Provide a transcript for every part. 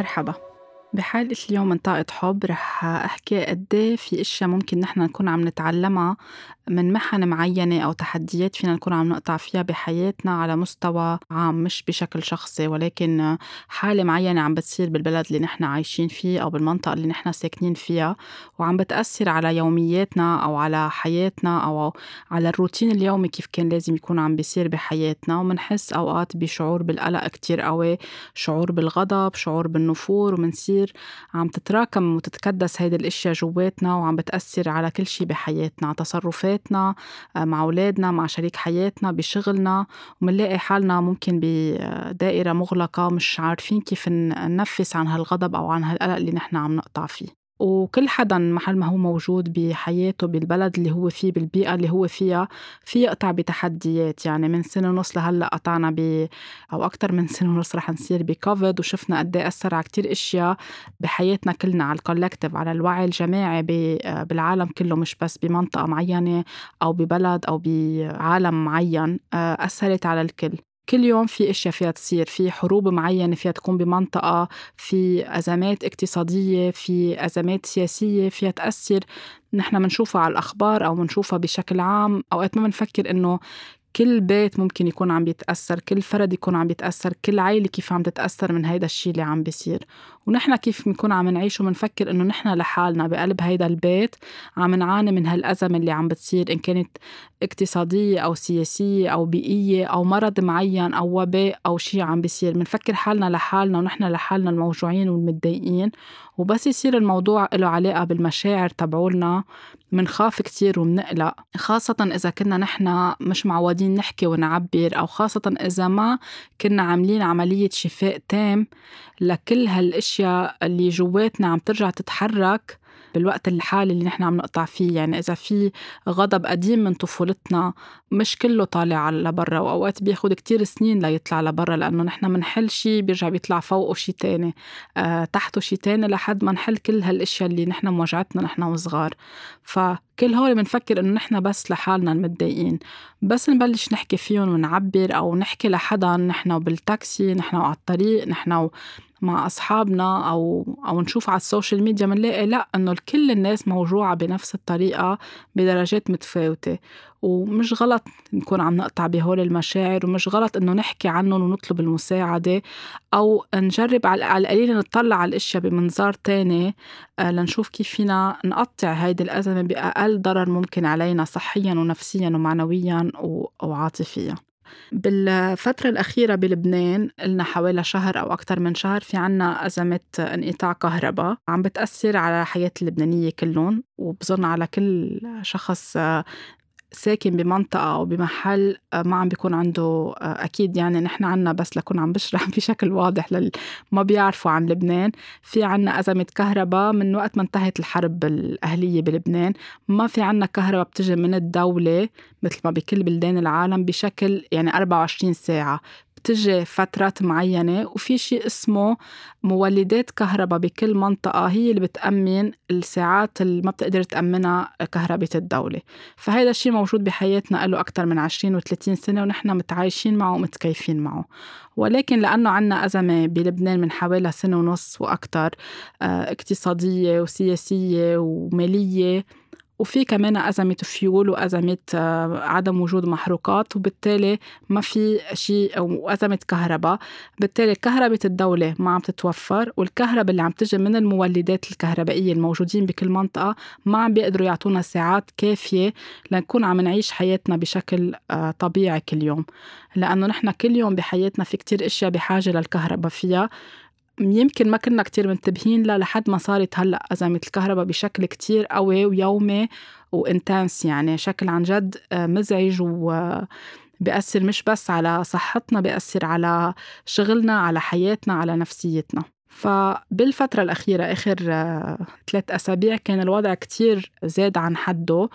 مرحبا. بحلقة اليوم من طاقة حب رح أحكي قد إيه في أشياء ممكن نحن نكون عم نتعلمها من محن معينة أو تحديات فينا نكون عم نقطع فيها بحياتنا على مستوى عام مش بشكل شخصي ولكن حالة معينة عم بتصير بالبلد اللي نحن عايشين فيه أو بالمنطقة اللي نحن ساكنين فيها وعم بتأثر على يومياتنا أو على حياتنا أو على الروتين اليومي كيف كان لازم يكون عم بيصير بحياتنا. ومنحس أوقات بشعور بالقلق كتير قوي شعور بالغضب شعور بالنفور ومنصير عم تتراكم وتتكدس هيدي الأشياء جواتنا وعم بتأثر على كل شي بحياتنا تصرفات حياتنا آه، مع أولادنا مع شريك حياتنا بشغلنا ومنلاقي حالنا ممكن بدائرة مغلقة مش عارفين كيف ننفس عن هالغضب أو عن هالقلق اللي نحن عم نقطع فيه. وكل حدا محل ما هو موجود بحياته بالبلد اللي هو فيه بالبيئة اللي هو فيها في يقطع بتحديات. يعني من سنة ونص لهلأ قطعنا ب أو أكثر من سنة ونص رح نصير بكوفيد وشفنا قد إيه أثر على كتير أشياء بحياتنا كلنا على الكولكتيف على الوعي الجماعي بالعالم كله مش بس بمنطقة معينة أو ببلد أو بعالم معين أثرت على الكل. كل يوم في أشياء فيها تصير في حروب معينة فيها تكون بمنطقة في أزمات اقتصادية في أزمات سياسية فيها تأثر. نحن بنشوفها على الأخبار أو بنشوفها بشكل عام. أوقات ما بنفكر إنه كل بيت ممكن يكون عم بيتأثر كل فرد يكون عم بيتأثر كل عائلة كيف عم تتأثر من هيدا الشيء اللي عم بيصير. ونحن كيف بنكون عم نعيش وبنفكر إنه نحن لحالنا بقلب هيدا البيت عم نعاني من هالأزمة اللي عم بتصير إن كانت اقتصادية أو سياسية أو بيئية أو مرض معين أو وباء أو شيء عم بيصير. بنفكر حالنا لحالنا ونحن لحالنا الموجوعين والمتضايقين. وبس يصير الموضوع له علاقة بالمشاعر تبعولنا منخاف كتير ومنقلق. خاصة إذا كنا نحن مش معودين نحكي ونعبر أو خاصة إذا ما كنا عاملين عملية شفاء تام لكل هالأشياء اللي جواتنا عم ترجع تتحرك بالوقت الحالي اللي نحن عم نقطع فيه. يعني إذا في غضب قديم من طفولتنا مش كله طالع لبرا وأوقات بياخد كتير سنين ليطلع لبرا لأنه نحن منحل شي بيرجع بيطلع فوقه شي تاني. آه تحته شي تاني لحد ما نحل كل هالأشياء اللي نحن موجعتنا نحن وصغار. فكل هول بنفكر إنه نحن بس لحالنا المتضايقين. بس نبلش نحكي فيهم ونعبر أو نحكي لحدا نحن بالتاكسي نحن على الطريق نحن مع أصحابنا أو أو نشوف على ال social media بنلاقي لأ إنه كل الناس موجوعة بنفس الطريقة بدرجات متفاوتة. ومش غلط نكون عم نقطع بهول المشاعر ومش غلط إنه نحكي عنهم ونطلب المساعدة أو نجرب على القليل نطلع على الأشياء بمنظار تاني آه، لنشوف كيف فينا نقطع هيدي الأزمة بأقل ضرر ممكن علينا صحيا ونفسيا ومعنويا وعاطفيا. بالفترة الأخيرة بلبنان لنا حوالي شهر أو أكثر من شهر في عنا أزمة انقطاع كهرباء. عم بتأثر على حياة اللبنانية كلهم وبظن على كل شخص ساكن بمنطقة أو بمحل آه، ما عم بيكون عنده آه، أكيد يعني نحن عنا بس لكون عم بشرح بشكل واضح للي ما بيعرفوا عن لبنان. في عنا أزمة كهرباء من وقت ما انتهت الحرب الأهلية بلبنان. ما في عنا كهرباء بتجي من الدولة مثل ما بكل بلدان العالم بشكل يعني 24 ساعة. بتجي فترات معينة وفي شيء اسمه مولدات كهرباء بكل منطقة هي اللي بتأمن الساعات اللي ما بتقدر تأمنها كهرباء الدولة. فهذا الشيء موجود بحياتنا له أكثر من 20 و 30 سنة ونحن متعايشين معه ومتكيفين معه. ولكن لأنه عنا أزمة بلبنان من حوالي سنة ونص وأكثر آه، اقتصادية وسياسية ومالية وفي كمان أزمة فيول وأزمة آه، عدم وجود محروقات وبالتالي ما في شيء أو أزمة كهرباء. بالتالي كهرباء الدولة ما عم تتوفر والكهرباء اللي عم تجي من المولدات الكهربائية الموجودين بكل منطقة ما عم بيقدروا يعطونا ساعات كافية لنكون عم نعيش حياتنا بشكل آه، طبيعي كل يوم. لأنه نحن كل يوم بحياتنا في كتير أشياء بحاجة للكهرباء فيها. يمكن ما كنا كتير منتبهين لها لحد ما صارت هلا أزمة الكهرباء بشكل كتير قوي ويومي وإنتنس. يعني شكل عن جد آه، مزعج و بيأثر مش بس على صحتنا بيأثر على شغلنا على حياتنا على نفسيتنا. فبالفترة الأخيرة آخر آه، ثلاث أسابيع كان الوضع كتير زاد عن حده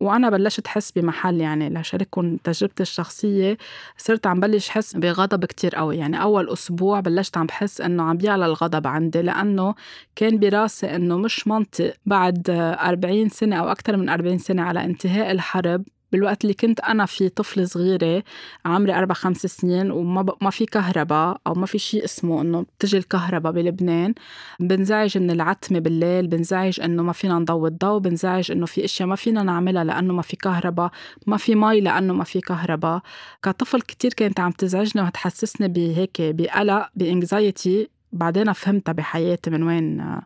وأنا بلشت حس بمحل يعني لشارككم تجربتي الشخصية. صرت عم بلش حس بغضب كتير قوي يعني أول أسبوع بلشت عم بحس إنه عم بيعلى الغضب عندي لأنه كان براسي إنه مش منطق بعد 40 سنة أو أكثر من 40 سنة على انتهاء الحرب بالوقت اللي كنت أنا في طفلة صغيرة عمري أربع خمس سنين وما ب... ما في كهرباء أو ما في شيء اسمه إنه بتجي الكهرباء بلبنان. بنزعج من العتمة بالليل بنزعج إنه ما فينا نضوي الضوء بنزعج إنه في أشياء ما فينا نعملها لأنه ما في كهرباء ما في مي لأنه ما في كهرباء. كطفل كتير كانت عم تزعجني وتحسسني بهيك بقلق بإنكزايتي. بعدين فهمتها بحياتي من وين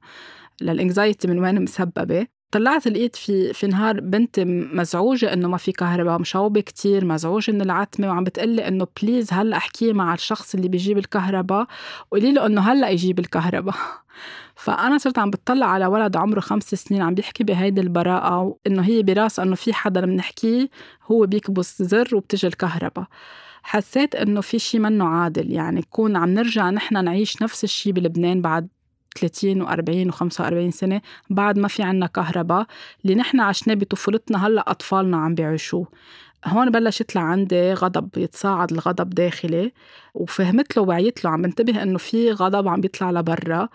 للإنكزايتي من وين مسببة. طلعت لقيت في في نهار بنت مزعوجة إنه ما في كهرباء مشوبة كتير مزعوجة من العتمة وعم بتقلي إنه بليز هلأ أحكي مع الشخص اللي بيجيب الكهرباء وقولي له إنه هلأ يجيب الكهرباء. فأنا صرت عم بتطلع على ولد عمره خمس سنين عم بيحكي بهيدي البراءة وإنه هي براسه إنه في حدا بنحكيه هو بيكبس زر وبتجي الكهرباء. حسيت إنه في شي منه عادل يعني يكون عم نرجع نحن نعيش نفس الشي بلبنان بعد 30 و40 و45 سنة بعد ما في عنا كهرباء اللي نحن عشناه بطفولتنا هلأ أطفالنا عم بيعيشوه. هون بلش لعندي غضب يتصاعد الغضب داخلي وفهمت له وعيت له عم بنتبه إنه في غضب عم بيطلع لبرا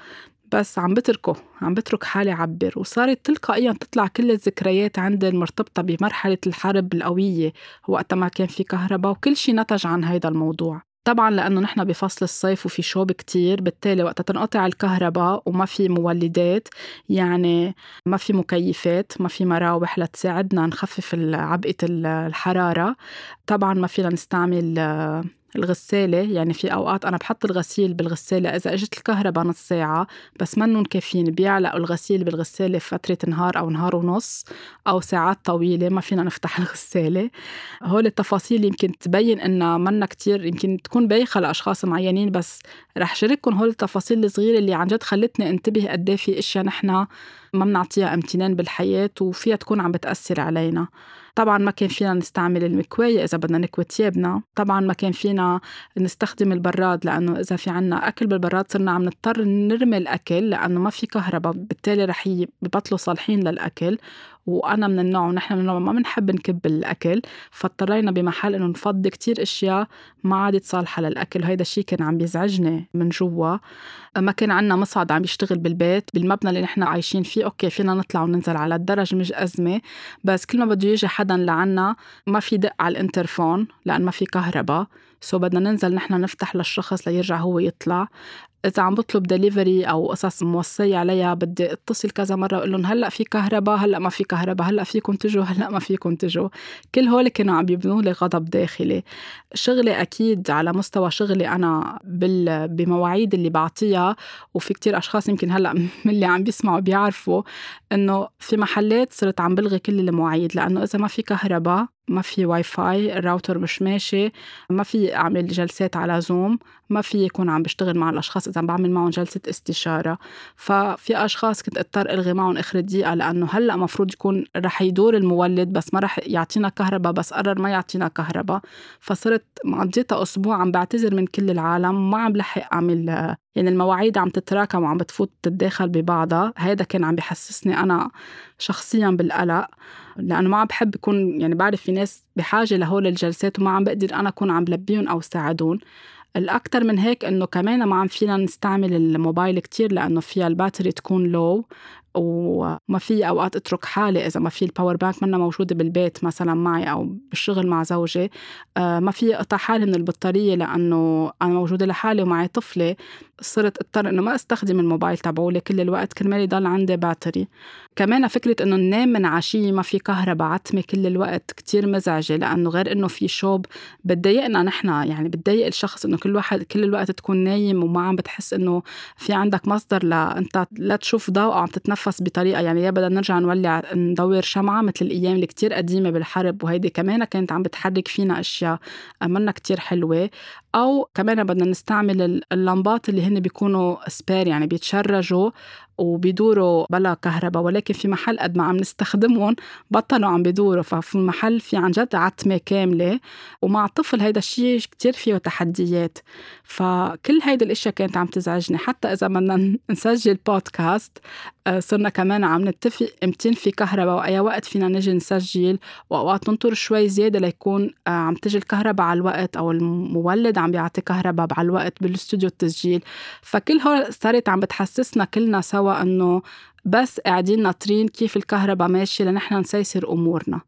بس عم بتركه عم بترك حالي عبر وصارت تلقائيا تطلع كل الذكريات عندي المرتبطة بمرحلة الحرب القوية وقتها ما كان في كهرباء وكل شيء نتج عن هيدا الموضوع. طبعا لأنه نحن بفصل الصيف وفي شوب كتير بالتالي وقت تنقطع الكهرباء وما في مولدات يعني ما في مكيفات ما في مراوح لتساعدنا نخفف عبئة الحرارة. طبعا ما فينا نستعمل الغسالة يعني في أوقات أنا بحط الغسيل بالغسالة إذا إجت الكهرباء نص ساعة بس منهم كافيين بيعلقوا الغسيل بالغسالة فترة نهار أو نهار ونص أو ساعات طويلة ما فينا نفتح الغسالة. هول التفاصيل يمكن تبين إنها منا كتير يمكن تكون بايخة لأشخاص معينين بس رح شارككم هول التفاصيل الصغيرة اللي عن جد خلتني انتبه قد إيه في إشياء نحن ما بنعطيها امتنان بالحياة وفيها تكون عم بتأثر علينا. طبعا ما كان فينا نستعمل المكواية إذا بدنا نكوي ثيابنا طبعا ما كان فينا نستخدم البراد لأنه إذا في عنا أكل بالبراد صرنا عم نضطر نرمي الأكل لأنه ما في كهرباء بالتالي رح يبطلوا صالحين للأكل. وأنا من النوع ونحن من النوع ما بنحب نكب الأكل فاضطرينا بمحل إنه نفضي كتير أشياء ما عادت صالحة للأكل. وهيدا الشيء كان عم بيزعجني من جوا. ما كان عندنا مصعد عم يشتغل بالبيت بالمبنى اللي نحن عايشين فيه أوكي فينا نطلع وننزل على الدرج مش أزمة. بس كل ما بده يجي حدا لعنا ما في دق على الانترفون لأن ما في كهرباء. so بدنا ننزل نحن نفتح للشخص ليرجع هو يطلع. إذا عم بطلب دليفري أو قصص موصيه عليها بدي اتصل كذا مرة وأقول لهم هلأ في كهرباء هلأ ما في كهرباء هلأ فيكم تجوا هلأ ما فيكم تجوا. كل هول كانوا عم يبنوا لي غضب داخلي. شغلي أكيد على مستوى شغلي أنا بال بمواعيد اللي بعطيها وفي كتير أشخاص يمكن هلأ من اللي عم بيسمعوا بيعرفوا إنه في محلات صرت عم بلغي كل المواعيد لأنه إذا ما في كهرباء ما في Wi-Fi ال router مش ماشي ما في أعمل جلسات على Zoom ما في يكون عم بشتغل مع الأشخاص إذا عم بعمل معهم جلسة استشارة. ففي أشخاص كنت أضطر ألغي معهم آخر دقيقة لأنه هلأ مفروض يكون رح يدور المولد بس ما رح يعطينا كهرباء بس قرر ما يعطينا كهرباء. فصرت مقضيتها أسبوع عم بعتذر من كل العالم ما عم بلحق أعمل يعني المواعيد عم تتراكم وعم بتفوت تتداخل ببعضها. هيدا كان عم بحسسني أنا شخصيا بالقلق لأنه ما عم بحب يكون يعني بعرف في ناس بحاجة لهول الجلسات وما عم بقدر أنا أكون عم لبيهم أو ساعدهم. الأكثر من هيك إنه كمان ما عم فينا نستعمل الموبايل كتير لأنه فيها ال battery تكون low وما في أوقات أترك حالي إذا ما في ال power bank منا موجودة بالبيت مثلا معي أو بالشغل مع زوجي. آه، ما في اقطع حالي من البطارية لأنه أنا موجودة لحالي ومعي طفلة صرت أضطر إنه ما أستخدم الموبايل تبعولي كل الوقت كرمال يضل عندي باتري كمان فكرة إنه ننام من عشية ما في كهرباء عتمة كل الوقت كتير مزعجة لأنه غير إنه في شوب. بتضايقنا نحن يعني بتضايق الشخص إنه كل واحد كل الوقت تكون نايم وما عم بتحس إنه في عندك مصدر لانت لا تشوف ضوء عم تتنفس بطريقة يعني يا بدنا نرجع نولع ندور شمعة مثل الأيام اللي كتير قديمة بالحرب وهيدي كمان كانت عم بتحرك فينا أشياء منا كتير حلوة. أو كمان بدنا نستعمل اللمبات اللي هن بيكونوا سبير يعني بيتشرجوا وبيدوروا بلا كهرباء. ولكن في محل قد ما عم نستخدمهم بطلوا عم بيدوروا. ففي المحل في عن جد عتمة كاملة ومع الطفل هيدا الشيء كتير فيه تحديات. فكل هيدي الأشياء كانت عم تزعجني. حتى إذا بدنا نسجل بودكاست آه، صرنا كمان عم نتفق امتين في كهرباء وأي وقت فينا نجي نسجل. وأوقات ننطر شوي زيادة ليكون آه، عم تجي الكهرباء على الوقت أو المولد عم بيعطي كهرباء على الوقت بالاستوديو التسجيل. فكل هول صارت عم بتحسسنا كلنا سوا إنه بس قاعدين ناطرين كيف الكهرباء ماشية لنحن نسيسر أمورنا.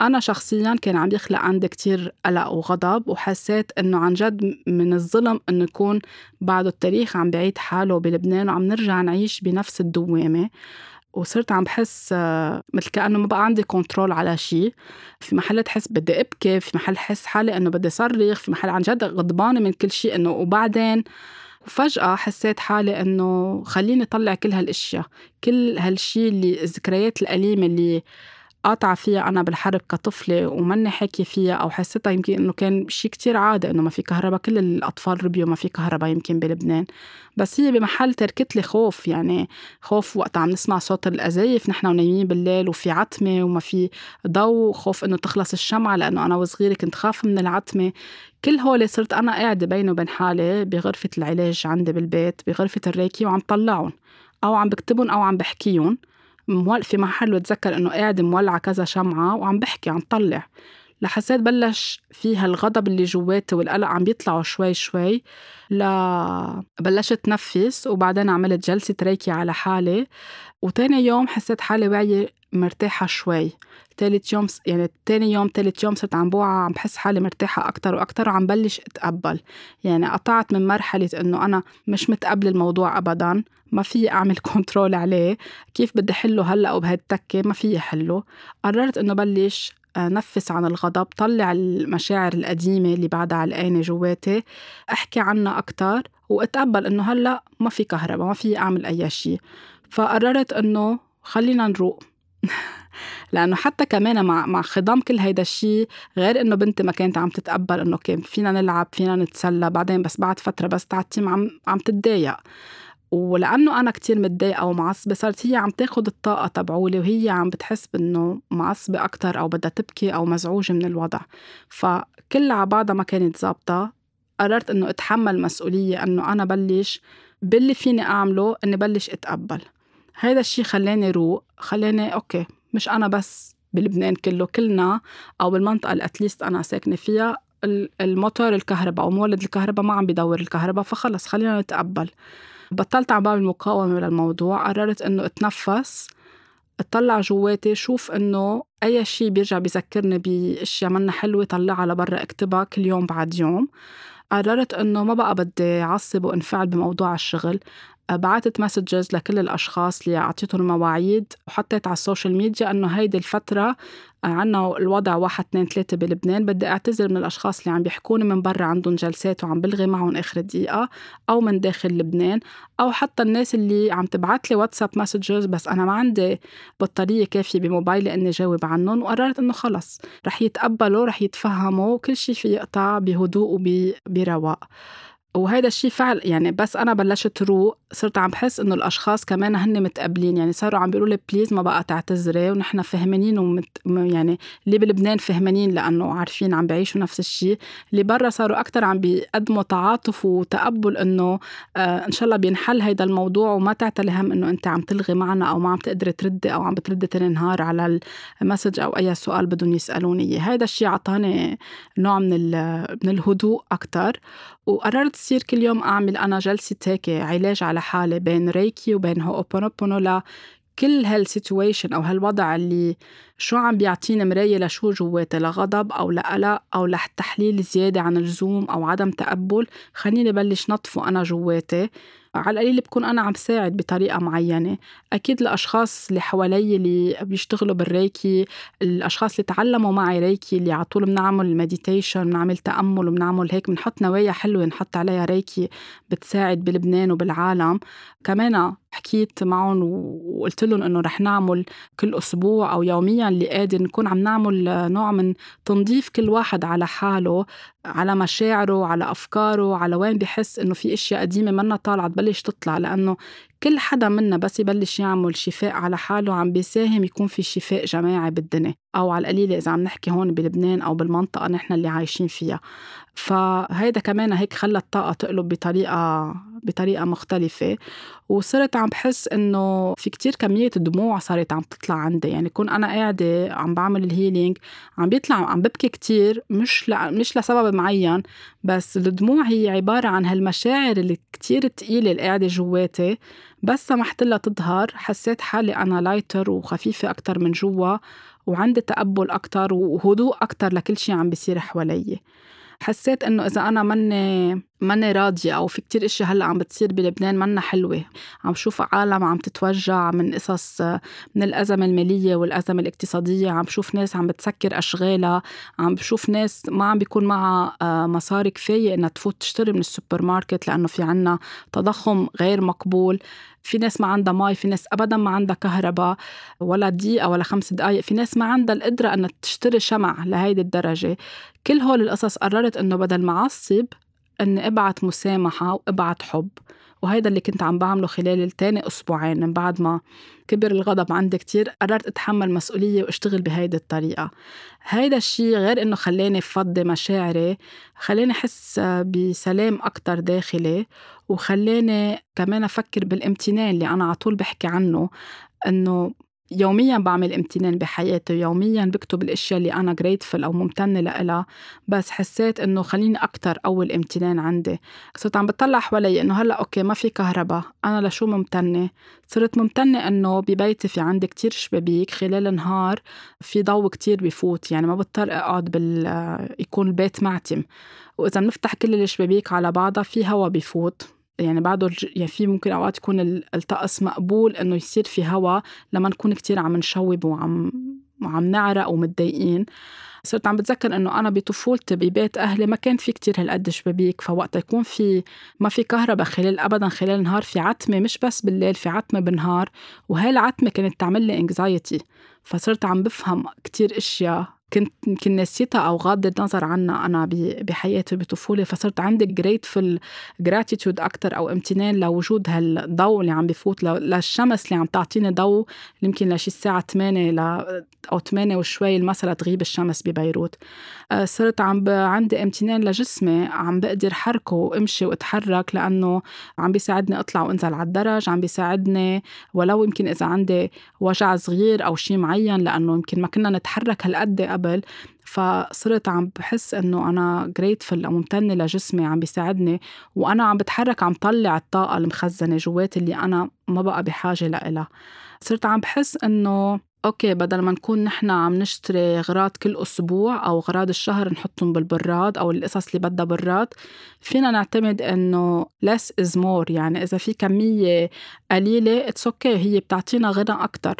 أنا شخصيا كان عم يخلق عندي كتير قلق وغضب وحسيت إنه عن جد من الظلم إنه يكون بعد التاريخ عم بعيد حاله بلبنان وعم نرجع نعيش بنفس الدوامة. وصرت عم بحس آه، مثل كأنه ما بقى عندي كنترول على شيء في محل تحس بدي أبكي في محل حس حالي إنه بدي صرخ في محل عن جد غضبانة من كل شيء إنه وبعدين وفجأة حسيت حالي إنه خليني طلع كل هالأشياء. كل هالشي اللي الذكريات الأليمة اللي قاطعة فيها أنا بالحرب كطفلة وماني حاكي فيها أو حسيتها يمكن إنه كان شيء كتير عادي إنه ما في كهرباء كل الأطفال ربيوا ما في كهرباء يمكن بلبنان. بس هي بمحل تركت لي خوف يعني خوف وقت عم نسمع صوت الأزايف نحن ونايمين بالليل وفي عتمة وما في ضوء خوف إنه تخلص الشمعة لأنه أنا وصغيرة كنت خاف من العتمة. كل هول صرت أنا قاعدة بيني وبين حالي بغرفة العلاج عندي بالبيت بغرفة الريكي وعم طلعهم أو عم بكتبهم أو عم بحكيهم في محل بتذكر إنه قاعد مولعه كذا شمعة وعم بحكي عم طلع. لحسيت بلش فيها الغضب اللي جواتي والقلق عم بيطلعوا شوي شوي. لا بلشت نفس وبعدين عملت جلسة ريكي على حالي. وتاني يوم حسيت حالي وعي مرتاحة شوي. تالت يوم يعني تاني يوم تالت يوم صرت عم بوعى عم بحس حالي مرتاحة أكتر وأكتر وعم بلش أتقبل. يعني قطعت من مرحلة إنه أنا مش متقبل الموضوع أبدا. ما في أعمل كنترول عليه. كيف بدي حله هلأ وبهالتكة؟ ما في حله. قررت إنه بلش نفس عن الغضب طلع المشاعر القديمة اللي بعدها علقانة جواتي أحكي عنها أكتر وأتقبل إنه هلأ ما في كهرباء ما في أعمل أي شيء فقررت إنه خلينا نروق. لأنه حتى كمان مع مع خضم كل هيدا الشيء غير إنه بنتي ما كانت عم تتقبل إنه كان فينا نلعب فينا نتسلى بعدين بس بعد فترة بس تعتيم عم عم تتضايق. ولأنه أنا كتير متضايقة ومعصبة صارت هي عم تاخد الطاقة تبعولي وهي عم بتحس بإنه معصبة أكتر أو بدها تبكي أو مزعوجة من الوضع. فكلها على بعضها ما كانت ظابطة. قررت إنه أتحمل مسؤولية إنه أنا بلش باللي فيني أعمله إني بلش أتقبل. هيدا الشيء خلاني روق خلاني أوكي مش أنا بس بلبنان كله كلنا أو بالمنطقة اللي at least أنا ساكنة فيها الموتور الكهرباء أو مولد الكهرباء ما عم بدور الكهرباء فخلص خلينا نتقبل. بطلت عم بعمل مقاومة للموضوع قررت إنه أتنفس أطلع جواتي شوف إنه أي شيء بيرجع بيذكرني بأشياء منا حلوة طلعها لبرا اكتبها كل يوم بعد يوم. قررت إنه ما بقى بدي أعصب وأنفعل بموضوع الشغل. بعثت messages لكل الأشخاص اللي أعطيتهم مواعيد وحطيت على ال social media إنه هيدي الفترة عنا الوضع واحد اثنين ثلاثة بلبنان بدي أعتذر من الأشخاص اللي عم بيحكوني من برا عندهم جلسات وعم بلغي معهم آخر دقيقة أو من داخل لبنان أو حتى الناس اللي عم تبعت لي واتساب messages بس أنا ما عندي بطارية كافية بموبايلي إني جاوب عنهم وقررت إنه خلص. رح يتقبلوا رح يتفهموا كل شيء في يقطع بهدوء وبرواق وهيدا الشيء فعل يعني بس أنا بلشت روق صرت عم بحس إنه الأشخاص كمان هن متقبلين يعني صاروا عم بيقولوا لي please ما بقى تعتذري ونحن فهمانين ومت يعني اللي بلبنان فهمانين؟ لأنه عارفين عم بيعيشوا نفس الشيء اللي برا صاروا أكثر عم بيقدموا تعاطف وتقبل إنه آه إن شاء الله بينحل هيدا الموضوع وما تعتلي هم إنه أنت عم تلغي معنا أو ما عم تقدري تردي أو عم بتردي تاني نهار على ال message أو أي سؤال بدهم يسألوني هيدا الشيء عطاني نوع من من الهدوء أكثر وقررت تصير كل يوم أعمل أنا جلسة هيك علاج على حالي بين ريكي وبين هوبونوبونو لكل هال situation أو هالوضع اللي شو عم بيعطيني مراية لشو جواتي لغضب أو لقلق أو لتحليل زيادة عن اللزوم أو عدم تقبل خليني بلش نضفه أنا جواتي. على القليل بكون أنا عم ساعد بطريقة معينة. أكيد الأشخاص اللي حوالي اللي بيشتغلوا بالريكي الأشخاص اللي تعلموا معي ريكي اللي على طول بنعمل meditation بنعمل تأمل وبنعمل هيك بنحط نوايا حلوة نحط عليها ريكي بتساعد بلبنان وبالعالم. كمان حكيت معهم وقلت لهم إنه رح نعمل كل أسبوع أو يوميا اللي قادر نكون عم نعمل نوع من تنظيف كل واحد على حاله على مشاعره على أفكاره على وين بحس إنه في إشياء قديمة منا طالعة تبلش تطلع لأنه كل حدا منا بس يبلش يعمل شفاء على حاله عم بيساهم يكون في شفاء جماعي بالدنيا أو على القليله إذا عم نحكي هون بلبنان أو بالمنطقة نحن اللي عايشين فيها. فهيدا كمان هيك خلى الطاقة تقلب بطريقة بطريقة مختلفة. وصرت عم بحس إنه في كتير كمية دموع صارت عم تطلع عندي. يعني كون أنا قاعدة عم بعمل ال healing عم بيطلع عم ببكي كتير مش ل... مش لسبب معين بس الدموع هي عبارة عن هالمشاعر اللي كتير تقيلة اللي قاعدة جواتي. بس سمحت لها تظهر. حسيت حالي أنا lighter وخفيفة أكتر من جوا وعندي تقبل أكتر وهدوء أكتر لكل شي عم بيصير حوالي. حسيت إنه إذا أنا ماني ماني راضية أو في كتير اشياء هلأ عم بتصير بلبنان منا حلوة. عم شوف عالم عم تتوجع من قصص من الأزمة المالية والأزمة الاقتصادية. عم بشوف ناس عم بتسكر أشغالها. عم بشوف ناس ما عم بيكون معها آه، مصاري كفاية إنها تفوت تشتري من السوبر ماركت لأنه في عنا تضخم غير مقبول. في ناس ما عندها مي في ناس ابدا ما عندها كهرباء ولا دقيقة ولا خمس دقائق في ناس ما عندها القدرة إنها تشتري شمع لهيدي الدرجة. كل هول القصص قررت إنه بدل ما أعصب اني أبعت مسامحة وأبعت حب وهيدا اللي كنت عم بعمله خلال التاني أسبوعين من بعد ما كبر الغضب عندي كتير قررت أتحمل مسؤولية وأشتغل بهيدي الطريقة. هيدا الشي غير إنه خلاني فضي مشاعري خلاني أحس بسلام أكتر داخلي وخلاني كمان أفكر بالامتنان اللي أنا عطول بحكي عنه إنه يوميا بعمل امتنان بحياتي يوميا بكتب الأشياء اللي أنا جريتفل أو ممتنة لها بس حسيت إنه خليني أكثر أول امتنان عندي. صرت عم بطلع حوالي إنه هلأ أوكي ما في كهرباء أنا لشو ممتنة؟ صرت ممتنة إنه ببيتي في عندي كتير شبابيك خلال النهار في ضوء كتير بفوت يعني ما بضطر أقعد بال يكون البيت معتم. وإذا بنفتح كل الشبابيك على بعضها في هوا بفوت. يعني بعده يعني في ممكن أوقات يكون الطقس مقبول إنه يصير في هوا لما نكون كتير عم نشوب وعم وعم نعرق ومتضايقين. صرت عم بتذكر إنه أنا بطفولتي ببيت أهلي ما كان في كتير هالقد شبابيك فوقت يكون في ما في كهرباء خلال ابدا خلال النهار في عتمة مش بس بالليل في عتمة بالنهار وهي العتمة كانت تعمل لي anxiety فصرت عم بفهم كتير إشياء كنت يمكن نسيتها أو غاضة نظر عنها أنا بحياتي بطفولي فصرت عندي grateful gratitude أكثر أو امتنان لوجود هالضوء اللي عم بفوت للشمس اللي عم تعطيني ضوء يمكن لشي الساعة 8 ل أو 8 وشوي المساء تغيب الشمس ببيروت. آه، صرت عم ب... عندي امتنان لجسمي عم بقدر حركه وامشي واتحرك لأنه عم بيساعدني أطلع وأنزل على الدرج عم بيساعدني ولو يمكن إذا عندي وجع صغير أو شيء معين لأنه يمكن ما كنا نتحرك هالقد قبل فصرت عم بحس إنه أنا جريتفل أو ممتنة لجسمي عم بيساعدني وأنا عم بتحرك عم طلع الطاقة المخزنة جواتي اللي أنا ما بقى بحاجة لها صرت عم بحس إنه أوكي بدل ما نكون نحن عم نشتري غراض كل أسبوع أو غراض الشهر نحطهم بالبراد أو القصص اللي بدها براد فينا نعتمد إنه less is more يعني إذا في كمية قليلة it's okay okay. هي بتعطينا غنى أكثر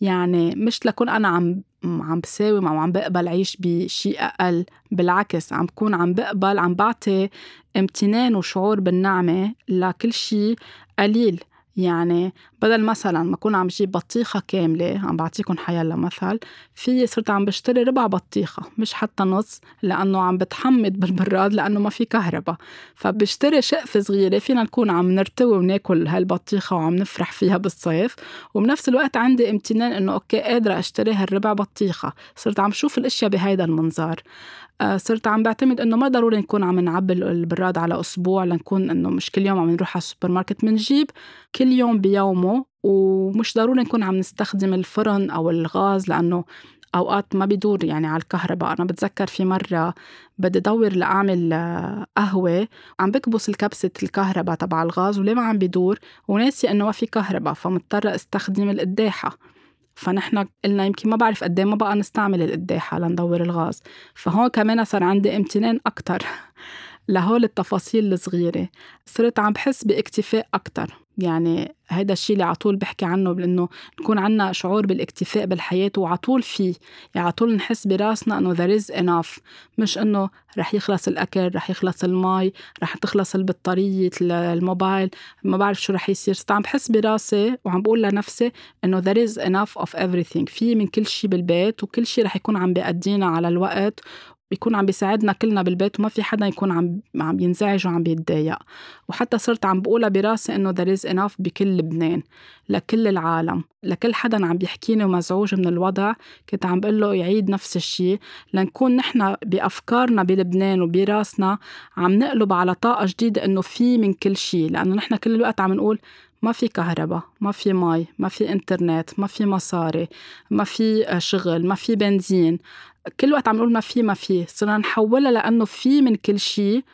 يعني مش لكون أنا عم عم بساوم أو عم بقبل عيش بشيء أقل بالعكس عم بكون عم بقبل عم بعطي امتنان وشعور بالنعمة لكل شيء قليل يعني بدل مثلا ما أكون عم جيب بطيخة كاملة عم بعطيكم حيلا مثل في صرت عم بشتري ربع بطيخة مش حتى نص لأنه عم بتحمض بالبراد لأنه ما في كهرباء. فبشتري شقفة صغيرة فينا نكون عم نرتوي وناكل هالبطيخة وعم نفرح فيها بالصيف. وبنفس الوقت عندي امتنان إنه okay قادرة أشتري هالربع بطيخة. صرت عم شوف الأشياء بهيدا المنظار. آه، صرت عم بعتمد إنه ما ضروري نكون عم نعبي البراد على أسبوع لنكون إنه مش كل يوم عم نروح على السوبر ماركت بنجيب كل يوم بيومه ومش ضروري نكون عم نستخدم الفرن أو الغاز لأنه أوقات ما بيدور يعني على الكهرباء. أنا بتذكر في مرة بدي دور لأعمل آه، قهوة عم بكبس الكبسة الكهرباء تبع الغاز وليه ما عم بيدور؟ وناسي إنه ما في كهرباء فمضطرة أستخدم القداحة. فنحن قلنا يمكن ما بعرف قد إيه ما بقى نستعمل القداحة لندور الغاز. فهون كمان صار عندي امتنان أكتر لهول التفاصيل الصغيرة. صرت عم بحس باكتفاء أكتر. يعني هذا الشيء اللي عطول بحكي عنه بانه نكون عنا شعور بالاكتفاء بالحياة وعطول فيه. يعني عطول نحس براسنا إنه there is enough. مش إنه رح يخلص الأكل رح يخلص المي رح تخلص البطارية الموبايل ما بعرف شو رح يصير. عم بحس براسي وعم بقول لنفسي إنه there is enough of everything. في من كل شيء بالبيت وكل شيء رح يكون عم بيأدينا على الوقت بيكون عم بيساعدنا كلنا بالبيت وما في حدا يكون عم عم ينزعج وعم بيتضايق. وحتى صرت عم بقولها براسي إنه there is enough بكل لبنان لكل العالم لكل حدا عم بيحكيني ومزعوج من الوضع. كنت عم بقول له يعيد نفس الشيء لنكون نحن بأفكارنا بلبنان وبراسنا عم نقلب على طاقة جديدة إنه في من كل شيء لأنه نحن كل الوقت عم نقول ما في كهرباء ما في مي ما في إنترنت ما في مصاري ما في شغل ما في بنزين. كل وقت عم نقول ما في ما في. صرنا نحولها لأنه في من كل شيء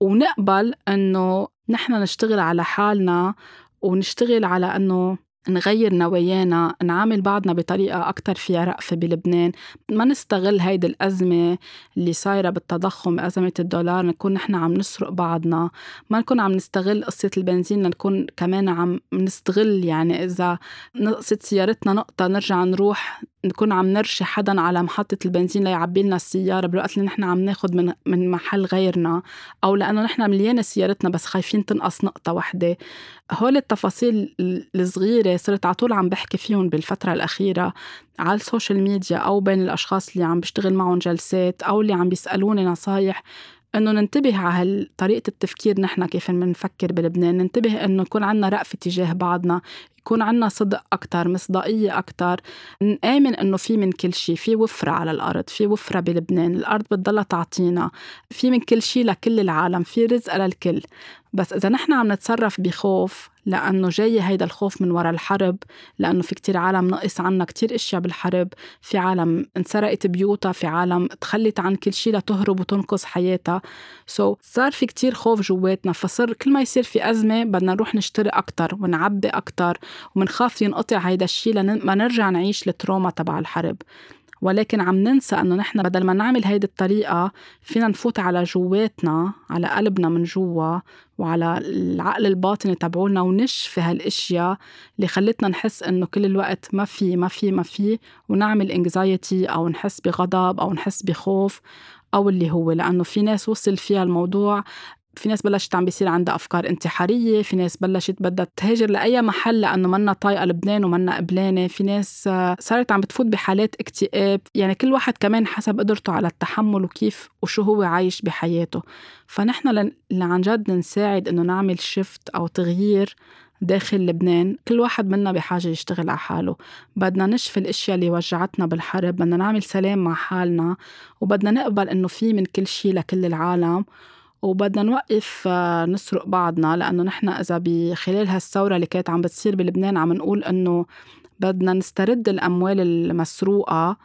ونقبل أنه نحن نشتغل على حالنا ونشتغل على أنه نغير نوايانا نعامل بعضنا بطريقة أكتر فيها رأفة بلبنان. ما نستغل هيدي الأزمة اللي صايرة بالتضخم أزمة الدولار نكون نحن عم نسرق بعضنا. ما نكون عم نستغل قصة البنزين لنكون كمان عم نستغل يعني إذا نقصت سيارتنا نقطة نرجع نروح نكون عم نرشي حدا على محطة البنزين ليعبي لنا السيارة بالوقت اللي نحن عم ناخد من من محل غيرنا أو لأنه نحن مليانة سيارتنا بس خايفين تنقص نقطة وحدة. هول التفاصيل الصغيرة صرت على طول عم بحكي فيهم بالفترة الأخيرة على ال social media أو بين الأشخاص اللي عم بشتغل معهم جلسات أو اللي عم بيسألوني نصايح. إنه ننتبه على طريقه التفكير نحن كيف بنفكر بلبنان. ننتبه إنه يكون عنا رأفة تجاه بعضنا يكون عنا صدق أكتر مصداقية أكتر. نآمن إنه في من كل شيء في وفرة على الأرض في وفرة بلبنان. الأرض بتضلها تعطينا. في من كل شيء لكل العالم في رزق للكل. بس إذا نحن عم نتصرف بخوف لأنه جاي هيدا الخوف من وراء الحرب لأنه في كتير عالم نقص عنا كتير إشياء بالحرب في عالم انسرقت بيوتها في عالم تخلت عن كل شيء لتهرب وتنقذ حياتها. سو so, صار في كتير خوف جواتنا فصر كل ما يصير في أزمة بدنا نروح نشتري أكتر ونعبي أكتر ومنخاف ينقطع هيدا الشيء لما نرجع نعيش التروما تبع الحرب. ولكن عم ننسى أنه نحن بدل ما نعمل هيدي الطريقة فينا نفوت على جواتنا على قلبنا من جوا وعلى العقل الباطني تبعولنا ونشفي هالأشياء اللي خلتنا نحس إنه كل الوقت ما في ما في ما في ونعمل انكزايتي أو نحس بغضب أو نحس بخوف أو اللي هو لأنه في ناس وصل فيها الموضوع في ناس بلشت عم بيصير عندها أفكار انتحارية في ناس بلشت بدها تهاجر لأي محل لأنه منا طايقة لبنان ومنا قبلانة في ناس آه، صارت عم بتفوت بحالات اكتئاب. يعني كل واحد كمان حسب قدرته على التحمل وكيف وشو هو عايش بحياته. فنحن اللي عن جد نساعد إنه نعمل شفت أو تغيير داخل لبنان. كل واحد منا بحاجة يشتغل على حاله. بدنا نشفي الأشياء اللي وجعتنا بالحرب بدنا نعمل سلام مع حالنا وبدنا نقبل إنه في من كل شيء لكل العالم. وبدنا نوقف آه، نسرق بعضنا لأنه نحن إذا بخلال هالثورة اللي كانت عم بتصير بلبنان عم نقول إنه بدنا نسترد الأموال المسروقة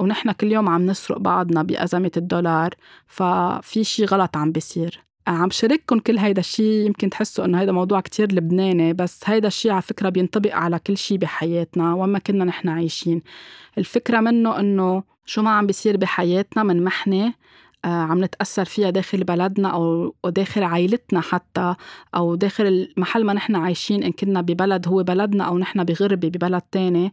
ونحن كل يوم عم نسرق بعضنا بأزمة الدولار ففي شي غلط عم بيصير. عم شارككم كل هيدا الشيء يمكن تحسوا إنه هيدا موضوع كتير لبناني بس هيدا الشيء على فكرة بينطبق على كل شيء بحياتنا وين ما كنا نحن عايشين. الفكرة منه إنه شو ما عم بيصير بحياتنا من محنة آه، عم نتأثر فيها داخل بلدنا أو داخل عائلتنا حتى أو داخل المحل ما نحن عايشين إن كنا ببلد هو بلدنا أو نحن بغربة ببلد تاني.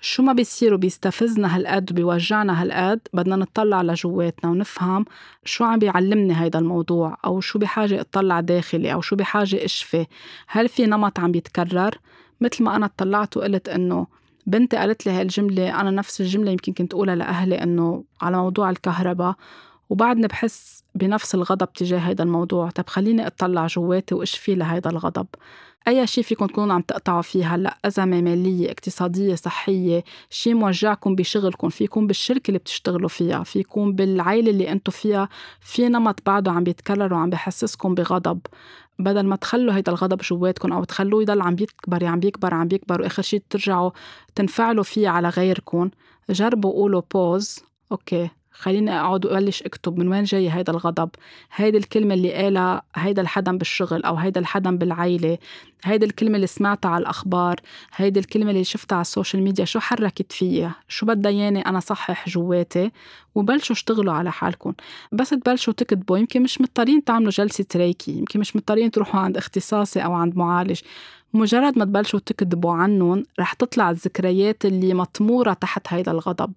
شو ما بيصير وبيستفزنا هالقد وبيوجعنا هالقد بدنا نطلع لجواتنا ونفهم شو عم بيعلمني هيدا الموضوع أو شو بحاجة أطلع داخلي أو شو بحاجة أشفي. هل في نمط عم بيتكرر؟ مثل ما أنا اطلعت وقلت إنه بنتي قالت لي هالجملة أنا نفس الجملة يمكن كنت أقولها لأهلي إنه على موضوع الكهرباء وبعدني بحس بنفس الغضب تجاه هذا الموضوع. طب خليني أطلع جواتي واشفي لهيدا الغضب. أي شيء فيكم تكونوا عم تقطعوا فيه هلأ أزمة مالية اقتصادية صحية شيء موجعكم بشغلكم فيكم بالشركة اللي بتشتغلوا فيها فيكم بالعائله اللي أنتم فيها. في نمط بعده عم بيتكرر وعم بحسسكم بغضب. بدل ما تخلوا هيدا الغضب جواتكم أو تخلوه يضل عم بيكبر عم بيكبر عم بيكبر وآخر شيء ترجعوا تنفعلوا فيه على غيركم جربوا قولوا pause okay. خليني أقعد وأبلش أكتب من وين جاي هيدا الغضب؟ هيدي الكلمة اللي قالها هيدا الحدا بالشغل أو هيدا الحدا بالعيلة. هيدي الكلمة اللي سمعتها على الأخبار. هيدي الكلمة اللي شفتها على ال social media. شو حركت فيها؟ شو بدها ياني أنا صحح جواتي؟ وبلشوا اشتغلوا على حالكم. بس تبلشوا تكتبوا يمكن مش مضطرين تعملوا جلسة ريكي يمكن مش مضطرين تروحوا عند اختصاصي أو عند معالج. مجرد ما تبلشوا تكتبوا عنهم رح تطلع الذكريات اللي مطمورة تحت هيدا الغضب.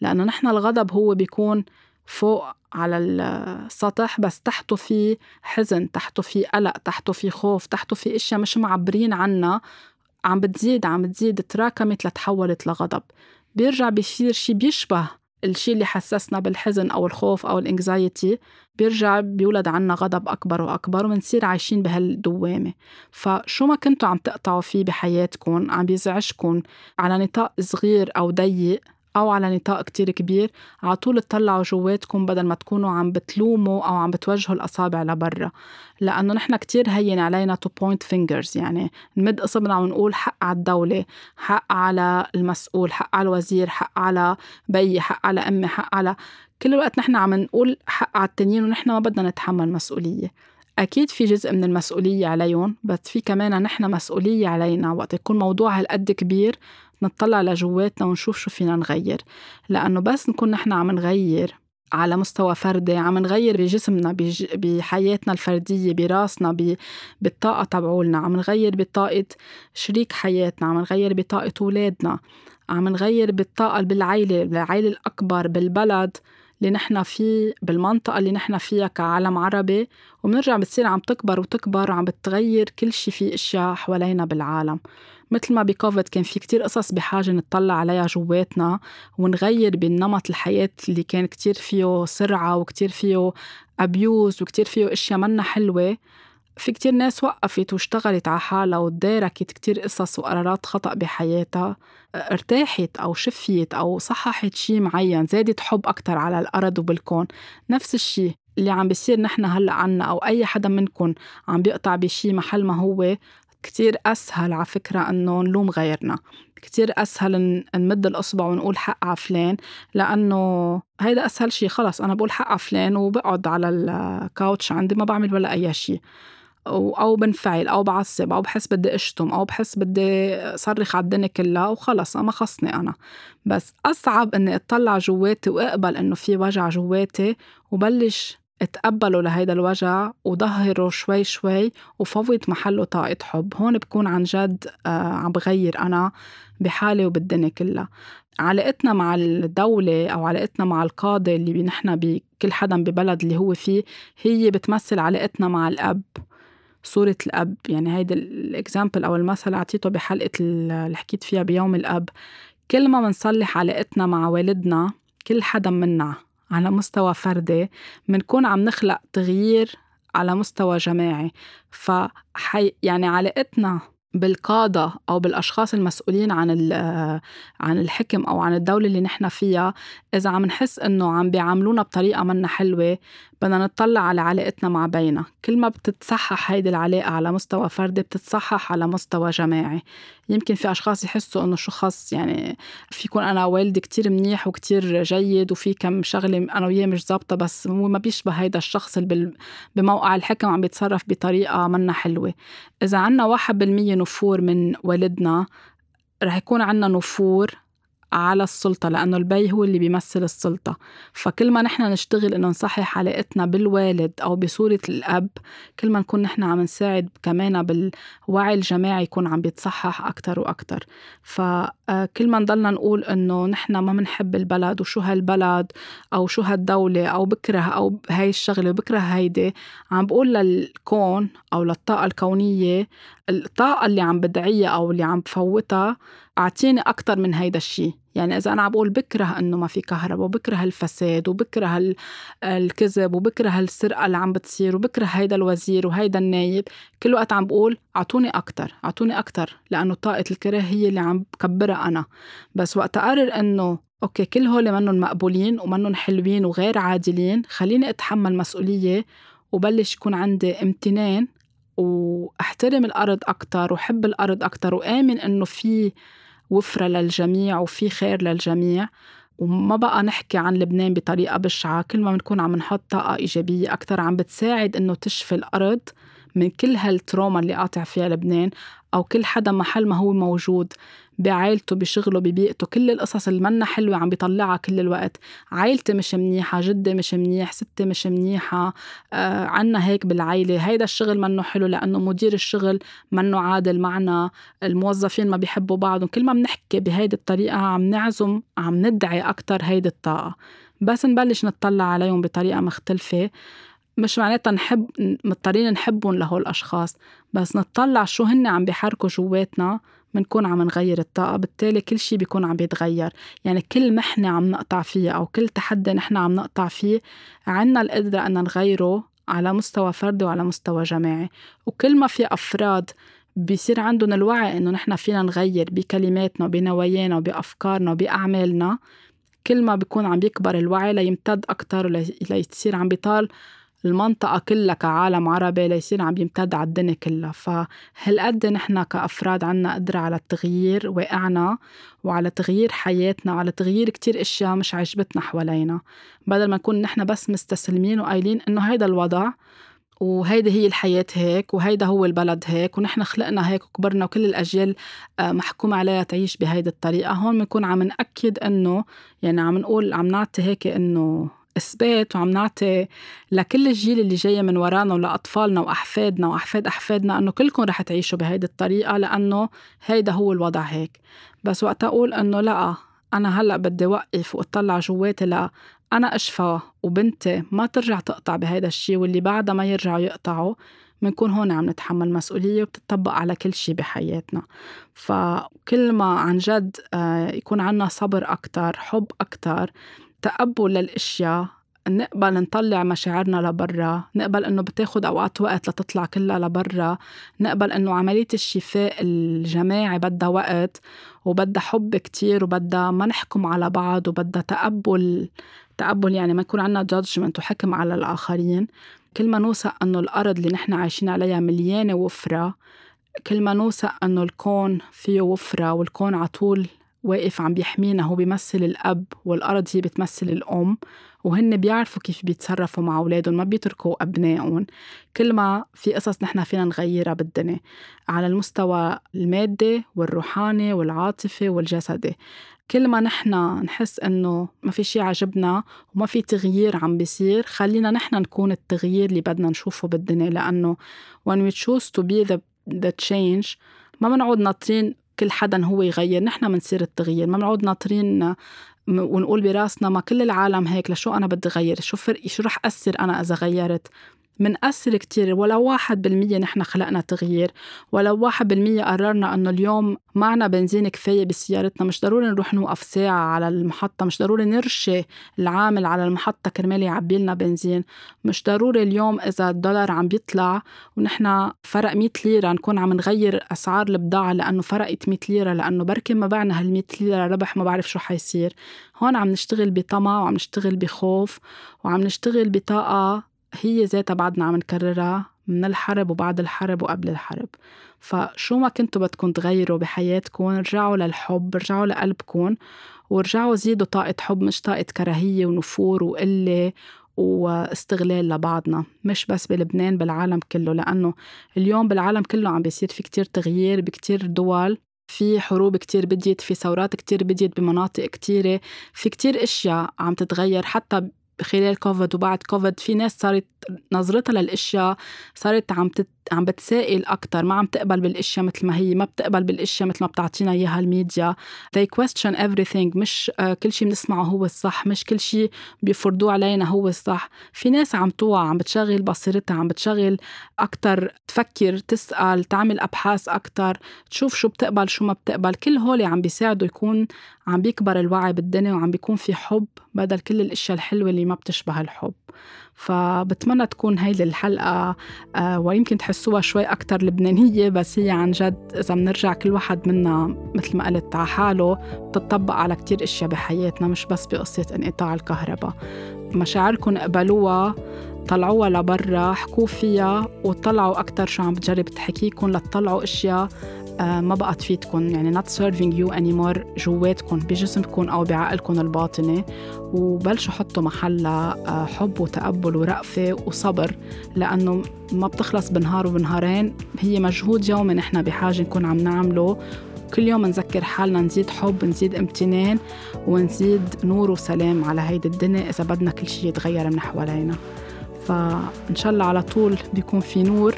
لأنه نحن الغضب هو بيكون فوق على السطح بس تحته في حزن تحته في قلق تحته في خوف تحته في إشياء مش معبرين عنها. عم بتزيد عم بتزيد تراكمت لتحولت لغضب. بيرجع بيصير شي بيشبه الشي اللي حسسنا بالحزن أو الخوف أو ال anxiety بيرجع بيولد عنا غضب أكبر وأكبر ومنصير عايشين بهالدوامة. فشو ما كنتوا عم تقطعوا فيه بحياتكم عم بيزعجكم على نطاق صغير أو ضيق أو على نطاق كتير كبير على طول تطلعوا جواتكم بدل ما تكونوا عم بتلوموا أو عم بتوجهوا الأصابع لبرا. لأنه نحن كتير هين علينا to point fingers يعني نمد إصبعنا ونقول حق على الدولة حق على المسؤول حق على الوزير حق على بيي حق على أمي حق على كل الوقت نحن عم نقول حق على التانيين ونحن ما بدنا نتحمل مسؤولية. أكيد في جزء من المسؤولية عليهم بس في كمان نحن مسؤولية علينا وقت يكون موضوع هالقد كبير نطلع لجواتنا ونشوف شو فينا نغير. لأنه بس نكون نحن عم نغير على مستوى فردي عم نغير بجسمنا بحياتنا الفردية براسنا بالطاقة تبعولنا عم نغير بطاقة شريك حياتنا عم نغير بطاقة أولادنا عم نغير بالطاقة بالعيلة بالعيلة الأكبر بالبلد اللي نحن فيه بالمنطقة اللي نحن فيها كعالم عربي. وبنرجع بتصير عم تكبر وتكبر وعم بتغير كل شي في أشياء حوالينا بالعالم. مثل ما بكوفيد كان في كتير قصص بحاجة نطلع عليها جواتنا ونغير بالنمط الحياة اللي كان كتير فيه سرعة وكتير فيه أبيوز وكتير فيه أشياء منا حلوة. في كتير ناس وقفت واشتغلت على حالها وتداركت كتير قصص وقرارات خطأ بحياتها ارتاحت أو شفيت أو صححت شي معين زادت حب أكتر على الأرض وبالكون. نفس الشي اللي عم بيصير نحن هلأ عنا أو أي حدا منكم عم بيقطع بشي محل ما هو. كتير أسهل على فكرة إنه نلوم غيرنا كتير أسهل نمد الإصبع ونقول حق على فلان لأنه هيدا أسهل شي خلص أنا بقول حق على فلان وبقعد على الكاوتش عندي ما بعمل ولا أي شي. أو بنفعل أو بعصب أو بحس بدي أشتم أو بحس بدي صرخ على الدنيا كلها وخلص ما خصني أنا. بس أصعب إني أطلع جواتي وأقبل إنه في وجع جواتي وبلش اتقبلوا لهيدا الوجع وظهره شوي شوي وفوت محله طاقة حب. هون بكون عن جد آه عم بغير أنا بحالي وبالدنيا كلها. علاقتنا مع الدولة أو علاقتنا مع القاضي اللي نحن بكل حدا ببلد اللي هو فيه هي بتمثل علاقتنا مع الأب صورة الأب. يعني هيدا الإكزامبل أو المثل أعطيته بحلقة اللي حكيت فيها بيوم الأب. كل ما منصلح علاقتنا مع والدنا كل حدا منا على مستوى فردي منكون عم نخلق تغيير على مستوى جماعي. فحي يعني علاقتنا بالقادة أو بالأشخاص المسؤولين عن عن الحكم أو عن الدولة اللي نحن فيها إذا عم نحس إنه عم بيعاملونا بطريقة منا حلوة بدنا نطلع على علاقتنا مع بينا. كل ما بتتصحح هيدي العلاقة على مستوى فردي بتتصحح على مستوى جماعي. يمكن في أشخاص يحسوا إنه شو خص يعني في يكون أنا والدي كتير منيح وكتير جيد وفي كم شغلة أنا وياه مش ظابطة بس هو ما بيشبه هيدا الشخص اللي بموقع الحكم عم بيتصرف بطريقة منا حلوة. إذا عنا واحد بالمية نفور من والدنا رح يكون عنا نفور على السلطة لأنه البي هو اللي بيمثل السلطة. فكل ما نحن نشتغل إنه نصحح علاقتنا بالوالد أو بصورة الأب كل ما نكون نحن عم نساعد كمان بالوعي الجماعي يكون عم بيتصحح أكتر وأكتر. فكل آه، ما نضلنا نقول إنه نحن ما بنحب البلد وشو هالبلد أو شو هالدولة أو بكره أو هاي الشغلة وبكره هيدي عم بقول للكون أو للطاقة الكونية الطاقة اللي عم بدعيها أو اللي عم بفوتها أعطيني أكتر من هيدا الشيء يعني إذا أنا عم بقول بكره إنه ما في كهرباء وبكره الفساد وبكره الكذب وبكره السرقة اللي عم بتصير وبكره هيدا الوزير وهيدا النايب كل وقت عم بقول أعطوني أكتر أعطوني أكتر لأنه طاقة الكره هي اللي عم بكبرها أنا. بس وقت أقرر إنه okay كل هول منهم مقبولين ومنهم حلوين وغير عادلين خليني أتحمل مسؤولية وبلش يكون عندي امتنان وأحترم الأرض أكتر وحب الأرض أكتر وآمن إنه في وفرة للجميع وفي خير للجميع. وما بقى نحكي عن لبنان بطريقة بشعة. كل ما بنكون عم نحط طاقة إيجابية أكتر عم بتساعد إنه تشفي الأرض من كل هال trauma اللي قاطع فيها لبنان أو كل حدا محل ما هو موجود. بعائلته بشغله ببيئته. كل القصص اللي منا حلوة عم بيطلعها كل الوقت. عائلتي مش منيحة جدي مش منيح ستي مش منيحة آه عنا هيك بالعائلة هيدا الشغل منه حلو لأنه مدير الشغل منه عادل معنا. الموظفين ما بيحبوا بعضهم. كل ما بنحكي بهيدي الطريقة عم نعزم عم ندعي أكتر هيدي الطاقة. بس نبلش نطلع عليهم بطريقة مختلفة. مش معناتها نحب مضطرين نحبهم لهول الأشخاص. بس نطلع شو هن عم بيحركوا جواتنا. بنكون عم نغير الطاقة بالتالي كل شي بيكون عم بيتغير. يعني كل محنة عم نقطع فيه أو كل تحدي نحن عم نقطع فيه عنا القدرة أن نغيره على مستوى فردي وعلى مستوى جماعي. وكل ما في أفراد بيصير عندهم الوعي إنه نحن فينا نغير بكلماتنا وبنوايانا وبأفكارنا وبأعمالنا كل ما بيكون عم بيكبر الوعي ليمتد أكتر ليصير عم بيطال المنطقة كلها كعالم عربي ليصير عم يمتد على الدنيا كلها. فهالقد نحن كأفراد عنا قدرة على التغيير واقعنا وعلى تغيير حياتنا وعلى تغيير كتير أشياء مش عجبتنا حوالينا. بدل ما نكون نحن بس مستسلمين وقايلين إنه هيدا الوضع وهيدي هي الحياة هيك وهيدا هو البلد هيك ونحن خلقنا هيك وكبرنا وكل الأجيال آه، محكوم عليها تعيش بهيدي الطريقة هون بنكون عم نأكد إنه يعني عم نقول عم نعطي هيك إنه إثبات وعم نعطي لكل الجيل اللي جاي من ورانا ولأطفالنا وأحفادنا وأحفاد أحفادنا إنه كلكم رح تعيشوا بهيدي الطريقة لأنه هيدا هو الوضع هيك. بس وقت أقول إنه لأ أنا هلأ بدي وقف وأطلع جواتي لا أنا أشفى وبنتي ما ترجع تقطع بهيدا الشيء واللي بعدها ما يرجعوا يقطعوا بنكون هون عم نتحمل مسؤولية وبتطبق على كل شيء بحياتنا. فكل ما عن جد آه، يكون عنا صبر أكتر حب أكتر تقبل للأشياء نقبل نطلع مشاعرنا لبرا نقبل إنه بتاخد أوقات وقت لتطلع كلها لبرا نقبل إنه عملية الشفاء الجماعي بدها وقت وبدها حب كتير وبدها ما نحكم على بعض وبدها تقبل تقبل يعني ما يكون عنا جادجمنت وحكم على الآخرين. كل ما نوثق أنه الأرض اللي نحن عايشين عليها مليانة وفرة كل ما نوثق أنه الكون فيه وفرة والكون عطول واقف عم بيحمينا هو بيمثل الأب والأرض هي بتمثل الأم وهن بيعرفوا كيف بيتصرفوا مع أولادهم ما بيتركوا أبنائهم. كل ما في قصص نحن فينا نغيرها بالدنيا على المستوى المادي والروحاني والعاطفي والجسدي. كل ما نحن نحس إنه ما في شيء عجبنا وما في تغيير عم بيصير خلينا نحن نكون التغيير اللي بدنا نشوفه بالدنيا لأنه when we choose to be the, the change ما بنعود ناطرين كل حدا هو يغير نحن بنصير التغيير ما بنعود ناطرين ونقول براسنا ما كل العالم هيك لشو أنا بدي غير؟ شو فرقي شو رح أثر أنا إذا غيرت؟ منأثر كتير ولو واحد بالمية نحن خلقنا تغيير ولو واحد بالمية قررنا أنه اليوم معنا بنزين كفاية بسيارتنا. مش ضروري نروح نوقف ساعة على المحطة مش ضروري نرشي العامل على المحطة كرمال يعبي لنا بنزين. مش ضروري اليوم إذا الدولار عم بيطلع ونحن فرق 100 ليرة نكون عم نغير أسعار البضاعة لأنه فرقت 100 ليرة لأنه بركي ما بعنا هال 100 ليرة ربح ما بعرف شو حيصير. هون عم نشتغل بطمع وعم نشتغل بخوف وعم نشتغل بطاقة هي ذاتها بعدنا عم نكررها من الحرب وبعد الحرب وقبل الحرب. فشو ما كنتوا بدكم تغيروا بحياتكم رجعوا للحب رجعوا لقلبكم ورجعوا زيدوا طاقة حب مش طاقة كراهية ونفور وقلة واستغلال لبعضنا. مش بس بلبنان بالعالم كله لأنه اليوم بالعالم كله عم بيصير في كتير تغيير بكتير دول. في حروب كتير بديت في ثورات كتير بديت بمناطق كتيرة. في كتير أشياء عم تتغير حتى خلال كوفيد وبعد كوفيد في ناس صارت نظرتها للأشياء صارت عم تت عم بتسائل أكتر ما عم تقبل بالأشياء مثل ما هي ما بتقبل بالأشياء مثل ما بتعطينا إياها الميديا. They question everything مش آه، كل شيء بنسمعه هو الصح مش كل شيء بيفرضوه علينا هو الصح. في ناس عم توعى عم بتشغل بصيرتها عم بتشغل أكتر تفكر تسأل تعمل أبحاث أكتر تشوف شو بتقبل شو ما بتقبل. كل هول عم بيساعدوا يكون عم بيكبر الوعي بالدنيا وعم بيكون في حب بدل كل الأشياء الحلوة اللي ما بتشبه الحب. فبتمنى تكون هيدي الحلقة آه، ويمكن تحسوها شوي أكتر لبنانية بس هي عن جد إذا بنرجع كل واحد منا مثل ما قلت على حاله بتطبق على كتير أشياء بحياتنا مش بس بقصة انقطاع الكهرباء. مشاعركم اقبلوها طلعوها لبرا حكوا فيها وطلعوا أكتر شو عم بتجرب تحكيكم لتطلعوا أشياء ما بقى تفيدكم يعني not serving you anymore جواتكم بجسمكم أو بعقلكم الباطني وبلشوا حطوا محلها آه، حب وتقبل ورأفة وصبر لأنه ما بتخلص بنهار وبنهارين. هي مجهود يومي نحن بحاجة نكون عم نعمله. كل يوم نذكر حالنا نزيد حب نزيد امتنان ونزيد نور وسلام على هيدي الدنيا إذا بدنا كل شيء يتغير من حوالينا. فإن شاء الله على طول بيكون في نور.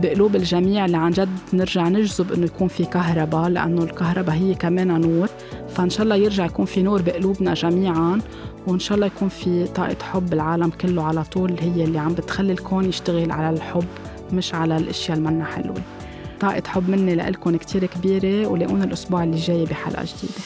بقلوب الجميع اللي عن جد نرجع نجذب إنه يكون في كهرباء لأنه الكهرباء هي كمان نور. فإن شاء الله يرجع يكون في نور بقلوبنا جميعا وإن شاء الله يكون في طاقة حب بالعالم كله على طول هي اللي عم بتخلي الكون يشتغل على الحب مش على الأشياء المنا حلوة. طاقة حب مني لإلكم كتير كبيرة ولاقونا الأسبوع اللي جاي بحلقة جديدة.